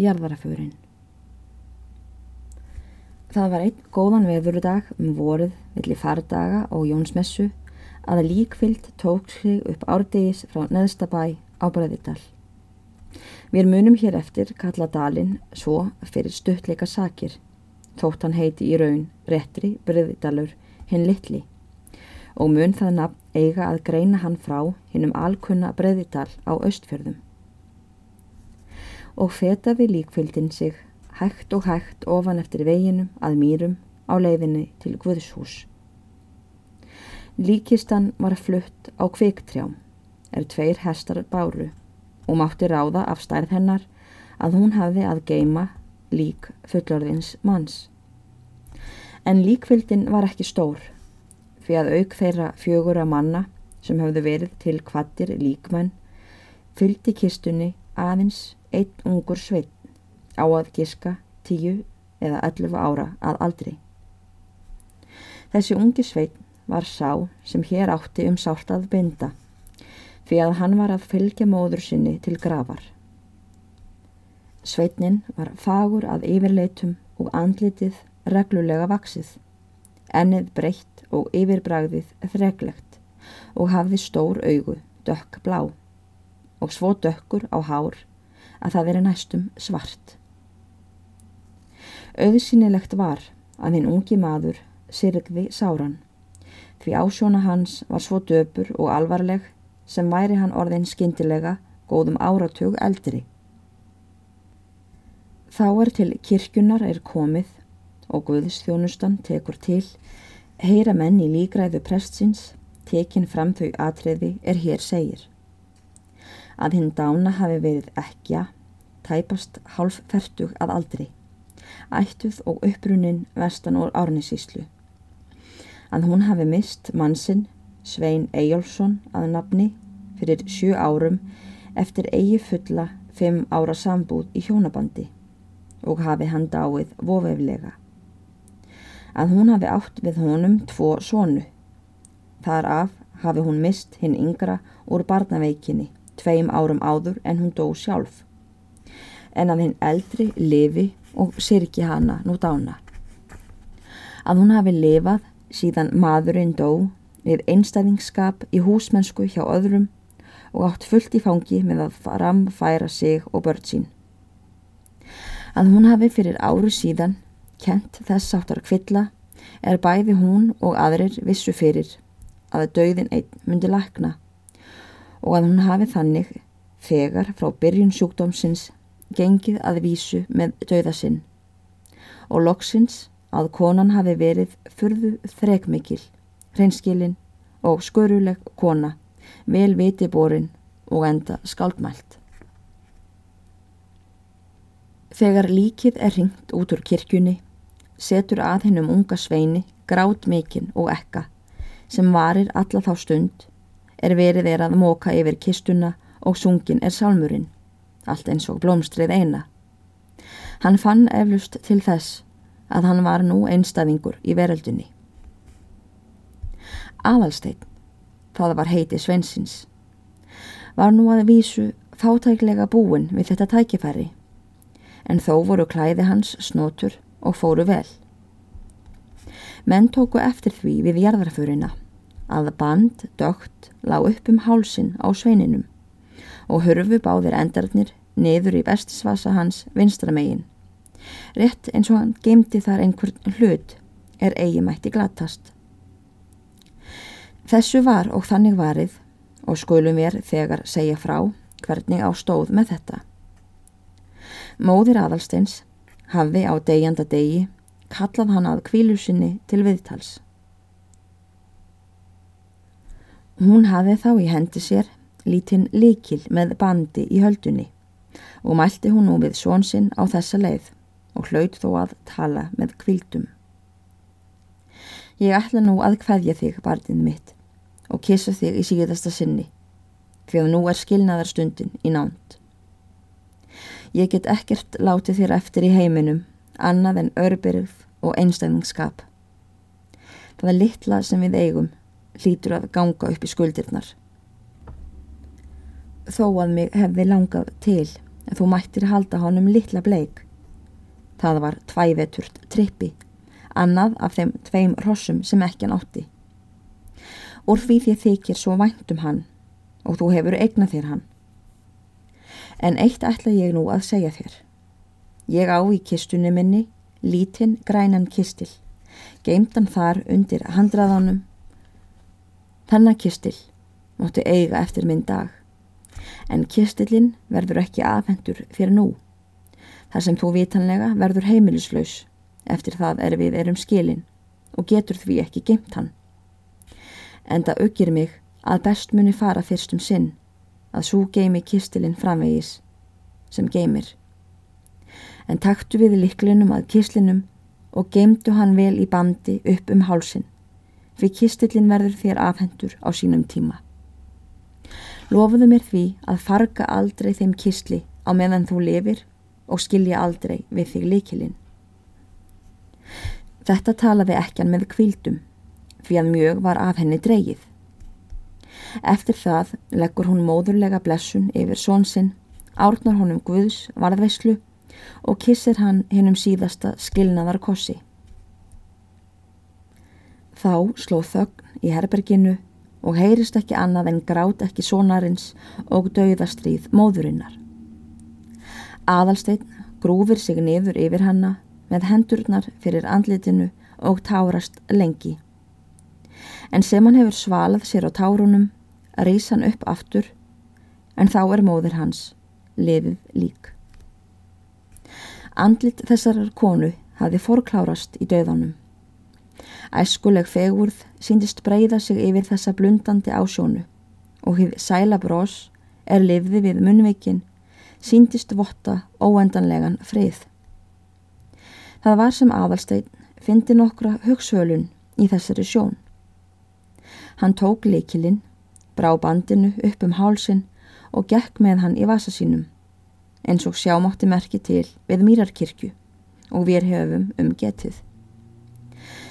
jarðarafjörinn. Það var einn góðan veðurudag um voruð villi fardaga og Jónsmessu að líkfyllt tók sig upp árdegis frá neðstabæ á Bræðidal. Við munum hér eftir kalla dalinn svo fyrir stuttleika sakir, þótt hann heiti í raun réttri Bræðidalur hinn litli og mun það nafn eiga að greina hann frá hinnum alkunna Bræðidal á austfjörðum. Og fetaði líkfyldin sig hægt og hægt ofan eftir veginum að mýrum á leiðinni til Guðshús. Líkistan var flutt á kviktrjám, er tveir hestar báru og mátti ráða af stærð hennar að hún hafi að geima lík fullorðins manns. En líkvildin var ekki stór, fyrir að auk þeirra fjögur að manna sem hafðu verið til kvattir líkmenn, fylgdi kistunni aðeins einn ungur sveit á að giska tíu eða ellufu ára að aldri. Þessi ungi sveit var sá sem hér átti um sált að binda fyrir að hann var að fylgja móður sinni til gravar. Sveitnin var fagur að yfirleitum og andlitið reglulega vaksið, ennið breytt og yfirbragðið þreglegt og hafði stór augu, dökk blá og svo dökkur á hár að það veri næstum svart. Auðsynilegt var að hinn ungi maður sirgði sáran, því ásjóna hans var svo döpur og alvarleg sem væri hann orðin skindilega góðum áratug eldri. Þá er til kirkjunar er komið og Guðstjónustan tekur til, heyra menn í lígræðu prestsins, tekin fram þau atriði er hér segir. Að hinn dána hafi verið ekja, tæpast hálf fertug að aldri ættuð og upprunnin vestan úr árnisíslu. Að hún hafi mist mannsinn Svein Eyjálsson að nafni fyrir sjö árum eftir eigi fulla fimm ára sambúð í hjónabandi og hafi hann dáið vofeflega. Að hún hafi átt við honum tvo sonu. Þar af hafi hún mist hinn yngra úr barnaveikinni tveim árum áður en hún dó sjálf. En að hinn eldri lifi og sirki hana nú dána. Að hún hafi lifað síðan maðurinn dó við einstæðingskap í húsmennsku hjá öðrum og átt fullt í fangi með að framfæra sig og börn sín. Að hún hafi fyrir áru síðan kent þess áttar kvilla er bæði hún og aðrir vissu fyrir að döðin einn myndi lakna og að hún hafi þannig þegar frá byrjun sjúkdómsins gengið að vísu með döðasinn og loksins að konan hafi verið fyrðu þrekmikil, hreinskilin og sköruleg kona, vel vitiborin og enda skaldmælt. Þegar líkið er ringt út úr kirkjunni, setur að hennum unga sveini grátt mikinn og ekka sem varir alla þá stund er verið er að móka yfir kistuna og sungin er salmurinn allt eins og blómstrið eina. Hann fann eflust til þess að hann var nú einstaðingur í veröldunni. Aðalsteinn, það var heiti Svensins, var nú að vísu fátæklega búin við þetta tækifæri, en þó voru klæði hans snotur og fóru vel. Menn tóku eftir því við jarðarfurina að band dögt lág upp um hálsin á sveininum og hörfu báðir endarnir niður í vestisvasa hans vinstramegin. Rétt eins og hann gemdi þar einhvern hlut er eigi mætti glattast. Þessu var og þannig varið og skulum við þegar segja frá hvernig á stóð með þetta. Móðir aðalsteins hafði á degjanda degi kallað hann að kvílusinni til viðtals. Hún hafði þá í hendi sér lítinn likil með bandi í höldunni og mælti hún nú við svonsinn á þessa leið og hlaut þó að tala með kvildum. Ég ætla nú að hvaðja þig, barnið mitt, og kissa þig í síðasta sinni, því að nú er skilnaðarstundin í nánt. Ég get ekkert látið þér eftir í heiminum, annað en örbyrð og einstæðningsskap. Það er litla sem við eigum, hlýtur að ganga upp í skuldirnar þó að mig hefði langað til en þú mættir halda honum litla bleik. Það var tvæveturt trippi, annað af þeim tveim rossum sem ekki hann átti. Úr því þið þykir svo vænt um hann og þú hefur eignað þér hann. En eitt ætla ég nú að segja þér. Ég á í kistunni minni lítinn grænan kistil, geimdan þar undir handraðanum. Þennan kistil mótti eiga eftir minn dag, en kistilinn verður ekki afhendur fyrir nú. Þar sem þú vitanlega verður heimilislaus, eftir það er við erum skilin og getur því ekki geimt hann. En það aukir mig að best muni fara fyrst um sinn, að svo geimi kistilinn framvegis sem geimir en taktu við liklinum að kislinum og geimdu hann vel í bandi upp um hálsin, fyrir kistillin verður þér afhendur á sínum tíma. Lofuðu mér því að farga aldrei þeim kistli á meðan þú lifir og skilja aldrei við þig likilinn. Þetta talaði ekkan með kvildum, því að mjög var af henni dreyið. Eftir það leggur hún móðurlega blessun yfir svonsinn, árnar honum Guðs varðveislu og kissir hann hennum síðasta skilnaðar kossi. Þá sló þögn í herberginu og heyrist ekki annað en grát ekki sonarins og dauðastríð móðurinnar. Aðalsteinn grúfir sig niður yfir hanna með hendurnar fyrir andlitinu og tárast lengi. En sem hann hefur svalað sér á tárunum, rýs hann upp aftur, en þá er móður hans, lifið lík. Andlit þessarar konu hafi forklárast í döðanum. Æskuleg fegurð síndist breyða sig yfir þessa blundandi ásjónu og hið sæla brós er lifði við munveikin síndist votta óendanlegan frið. Það var sem aðalstein fyndi nokkra hugsvölun í þessari sjón. Hann tók leikilinn, brá bandinu upp um hálsin og gekk með hann í vasa sínum eins og sjámátti merki til við Mýrarkirkju og við höfum um getið.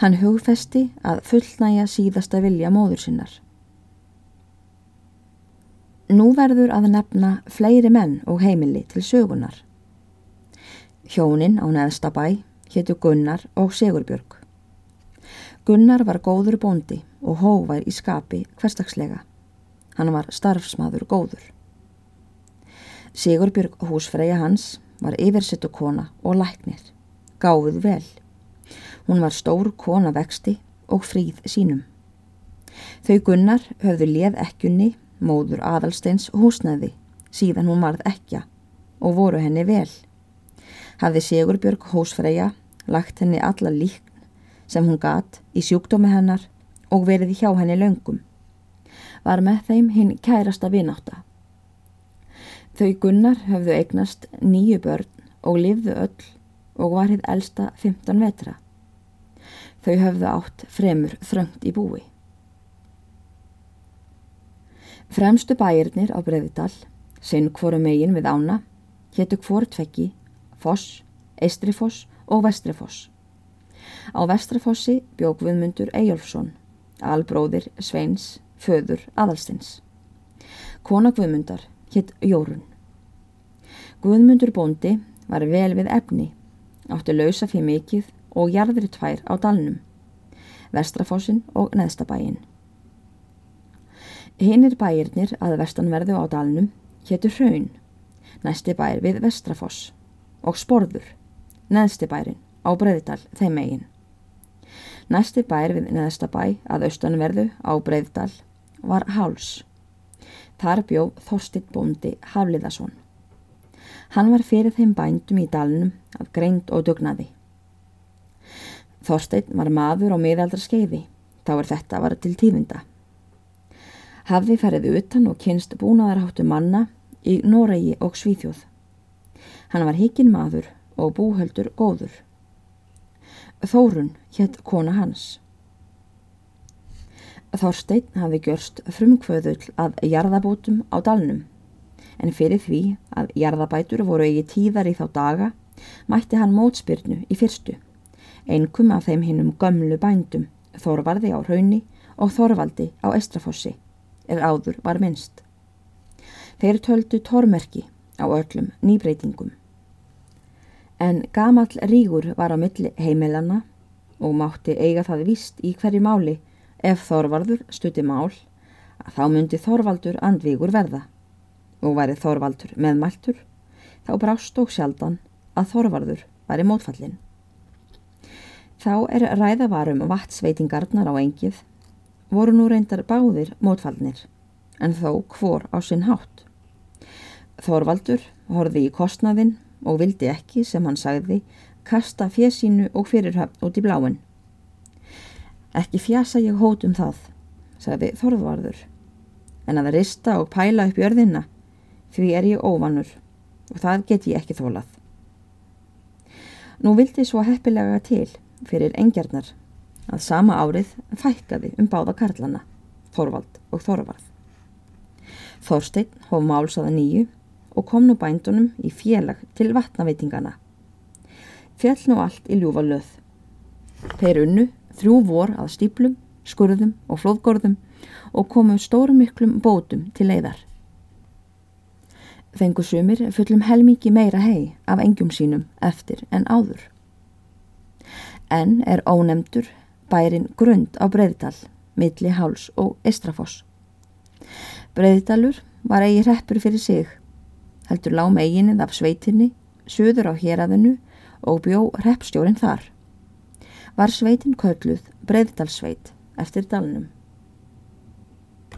Hann hugfesti að fullnæja síðasta vilja móður sinnar. Nú verður að nefna fleiri menn og heimili til sögunar. Hjónin á neðsta bæ héttu Gunnar og Segurbjörg. Gunnar var góður bóndi og hóvar í skapi hverstagslega. Hann var starfsmaður góður. Sigurbjörg húsfreyja hans var yfirsettu kona og læknir, gáðuð vel. Hún var stór kona vexti og fríð sínum. Þau gunnar höfðu leð ekkjunni, móður aðalsteins húsnaði, síðan hún varð ekkja og voru henni vel. Hafði Sigurbjörg húsfreyja lagt henni alla líkn sem hún gat í sjúkdómi hennar og verið hjá henni löngum. Var með þeim hinn kærasta vináta Þau Gunnar höfðu eignast nýju börn og lifðu öll og var hitt elsta 15 vetra. Þau höfðu átt fremur þröngt í búi. Fremstu bæirnir á Breðidal, sinn hvoru megin við ána, héttu hvortveggi, Foss, Eistrifoss og Vestrifoss. Á Vestrifossi bjók viðmundur Eyjólfsson, albróðir Sveins, föður Adalstins. Kona Guðmundar hétt Jórun. Guðmundur bóndi var vel við efni, átti lausa fyrir mikið og jarðri tvær á dalnum, Vestrafossin og Neðstabæin. Hinnir bæirnir að vestanverðu á dalnum héttu Hraun, næsti bæir við Vestrafoss og Sporður, neðsti bærin á Breiðdal þeim megin. Næsti bæir við Neðstabæ að austanverðu á Breiðdal var Háls. Þar bjóð Þorstit bóndi Hafliðason. Hann var fyrir þeim bændum í dalnum af greind og dugnaði. Þorstein var maður á miðaldra skeiði, þá er þetta var til tífinda. Hafði ferið utan og kynst búnaðarháttu manna í Noregi og Svíþjóð. Hann var hikinn maður og búhöldur góður. Þórun hétt kona hans. Þorstein hafi gjörst frumkvöðull að jarðabótum á dalnum en fyrir því að jarðabætur voru eigi tíðar í þá daga mætti hann mótspyrnu í fyrstu, einkum af þeim hinnum gömlu bændum, Þorvarði á Raunni og Þorvaldi á Estrafossi, eða áður var minnst. Þeir töldu tormerki á öllum nýbreytingum. En gamall rígur var á milli heimilana og mátti eiga það vist í hverju máli ef Þorvarður stutti mál að þá myndi Þorvaldur andvígur verða og væri Þorvaldur meðmæltur þá brást og sjaldan að Þorvarður væri mótfallin. Þá er ræðavarum vatnsveitingarnar á engið voru nú reyndar báðir mótfallnir en þó hvor á sinn hátt. Þorvaldur horfi í kostnaðinn og vildi ekki, sem hann sagði, kasta fjesínu og fyrirhöfn út í bláin. Ekki fjasa ég hót um það, sagði Þorvarður, en að rista og pæla upp jörðina, því er ég óvanur og það get ég ekki þólað. Nú vildi svo heppilega til fyrir engjarnar að sama árið fækkaði um báða karlana, Þorvald og Þorvarð. Þorstein hóf málsaða nýju og kom nú bændunum í félag til vatnaveitingana. Fjall nú allt í ljúfa löð. Þeir unnu þrjú vor að stíplum, skurðum og flóðgorðum og komu stórum miklum bótum til leiðar. Fengu sumir fullum helmiki meira hei af engjum sínum eftir en áður. En er ónemdur bærin grund á Breiðdal, milli Háls og Estrafoss. Breiðdalur var eigi hreppur fyrir sig heldur lág meginnið af sveitinni, söður á héræðinu og bjó hreppstjórin þar. Var sveitin kölluð Breiðdalsveit eftir dalnum.